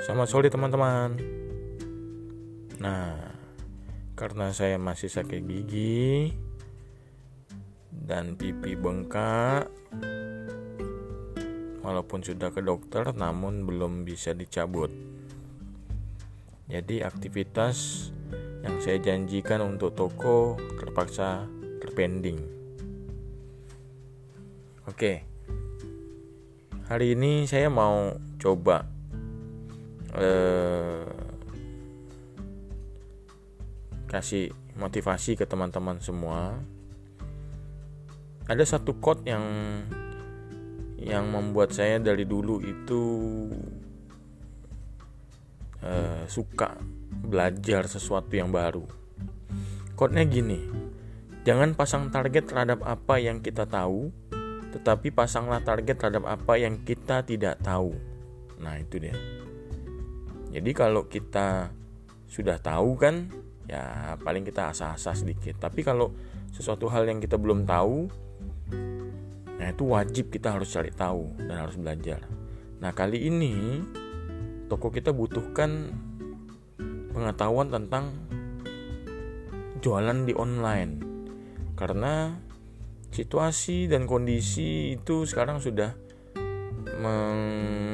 Selamat sore teman-teman. Nah, karena saya masih sakit gigi dan pipi bengkak, walaupun sudah ke dokter, namun belum bisa dicabut. Jadi aktivitas yang saya janjikan untuk toko terpaksa terpending. Oke, hari ini saya mau coba eh, kasih motivasi ke teman-teman semua. Ada satu quote yang yang membuat saya dari dulu itu eh, suka belajar sesuatu yang baru. Quote-nya gini, jangan pasang target terhadap apa yang kita tahu, tetapi pasanglah target terhadap apa yang kita tidak tahu. Nah, itu dia. Jadi kalau kita sudah tahu kan, ya paling kita asah-asah sedikit. Tapi kalau sesuatu hal yang kita belum tahu, nah itu wajib kita harus cari tahu dan harus belajar. Nah, kali ini toko kita butuhkan pengetahuan tentang jualan di online. Karena situasi dan kondisi itu sekarang sudah meng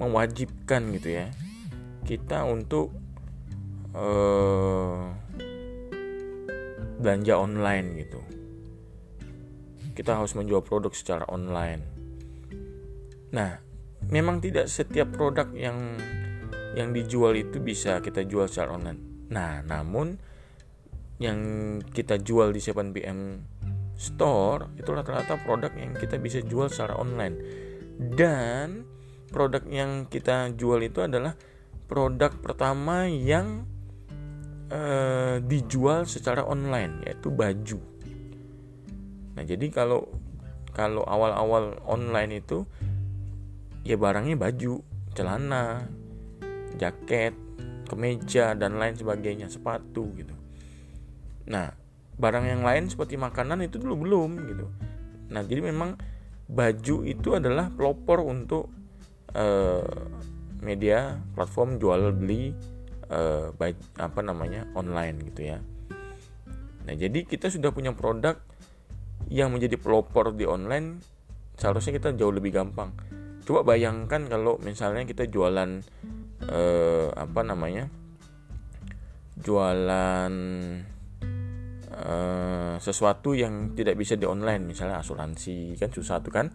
mewajibkan gitu ya. Kita untuk uh, belanja online gitu. Kita harus menjual produk secara online. Nah memang tidak setiap produk yang yang dijual itu bisa kita jual secara online. Nah namun yang kita jual di 7PM store itu rata-rata produk yang kita bisa jual secara online. Dan produk yang kita jual itu adalah produk pertama yang uh, dijual secara online yaitu baju. Nah, jadi kalau kalau awal-awal online itu ya barangnya baju, celana, jaket, kemeja dan lain sebagainya, sepatu gitu. Nah, barang yang lain seperti makanan itu dulu belum gitu. Nah, jadi memang baju itu adalah pelopor untuk uh, media platform jual beli uh, baik apa namanya online gitu ya. Nah jadi kita sudah punya produk yang menjadi pelopor di online seharusnya kita jauh lebih gampang. Coba bayangkan kalau misalnya kita jualan uh, apa namanya jualan sesuatu yang tidak bisa di online misalnya asuransi kan susah tuh kan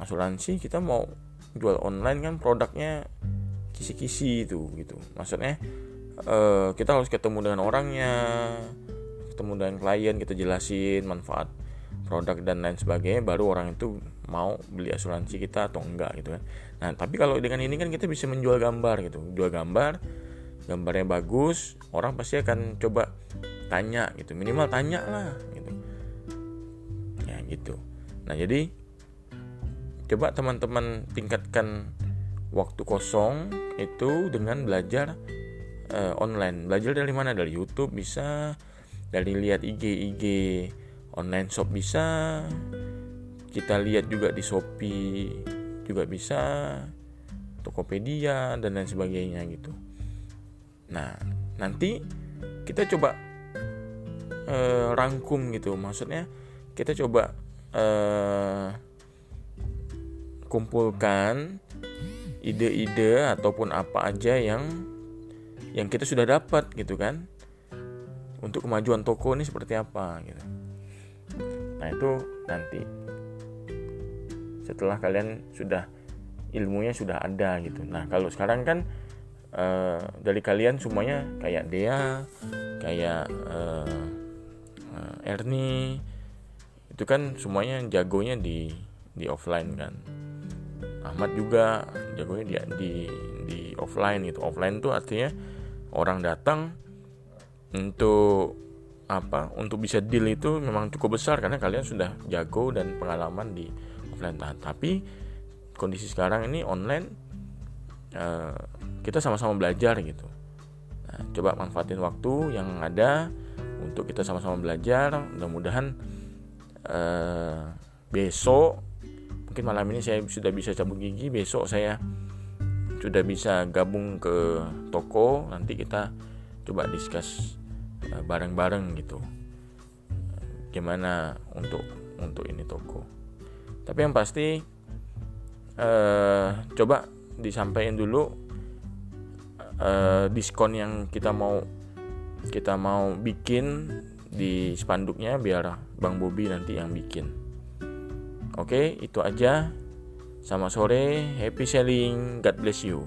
asuransi kita mau jual online kan produknya kisi-kisi itu gitu. Maksudnya uh, kita harus ketemu dengan orangnya ketemu dengan klien kita jelasin manfaat produk dan lain sebagainya baru orang itu mau beli asuransi kita atau enggak gitu kan. Nah tapi kalau dengan ini kan kita bisa menjual gambar gitu. Jual gambar gambarnya bagus orang pasti akan coba tanya gitu. Minimal tanya lah gitu. Ya gitu. Nah jadi coba teman-teman tingkatkan waktu kosong itu dengan belajar uh, online. Belajar dari mana? Dari YouTube bisa dari lihat IG IG online shop bisa kita lihat juga di Shopee juga bisa Tokopedia dan lain sebagainya gitu. Nah nanti kita coba uh, rangkum gitu. Maksudnya kita coba uh, kumpulkan ide-ide ataupun apa aja yang yang kita sudah dapat gitu kan. Untuk kemajuan toko ini seperti apa gitu. Nah itu nanti. Setelah kalian sudah ilmunya sudah ada gitu. Nah kalau sekarang kan uh, dari kalian semuanya kayak Dea kayak uh, uh, Ernie itu kan semuanya jagonya di di offline kan Ahmad juga jagonya dia di di offline gitu. Offline tuh artinya orang datang untuk apa? Untuk bisa deal itu memang cukup besar karena kalian sudah jago dan pengalaman di offline. Nah, tapi kondisi sekarang ini online uh, kita sama-sama belajar gitu. Nah, coba manfaatin waktu yang ada untuk kita sama-sama belajar. Mudah-mudahan uh, besok mungkin malam ini saya sudah bisa cabut gigi. Besok saya sudah bisa gabung ke toko. Nanti kita coba discuss uh, bareng-bareng gitu. Gimana untuk untuk ini toko. Tapi yang pasti uh, coba disampaikan dulu uh, diskon yang kita mau kita mau bikin di spanduknya biar Bang Bobi nanti yang bikin. Oke, itu aja. Sama sore, happy selling. God bless you.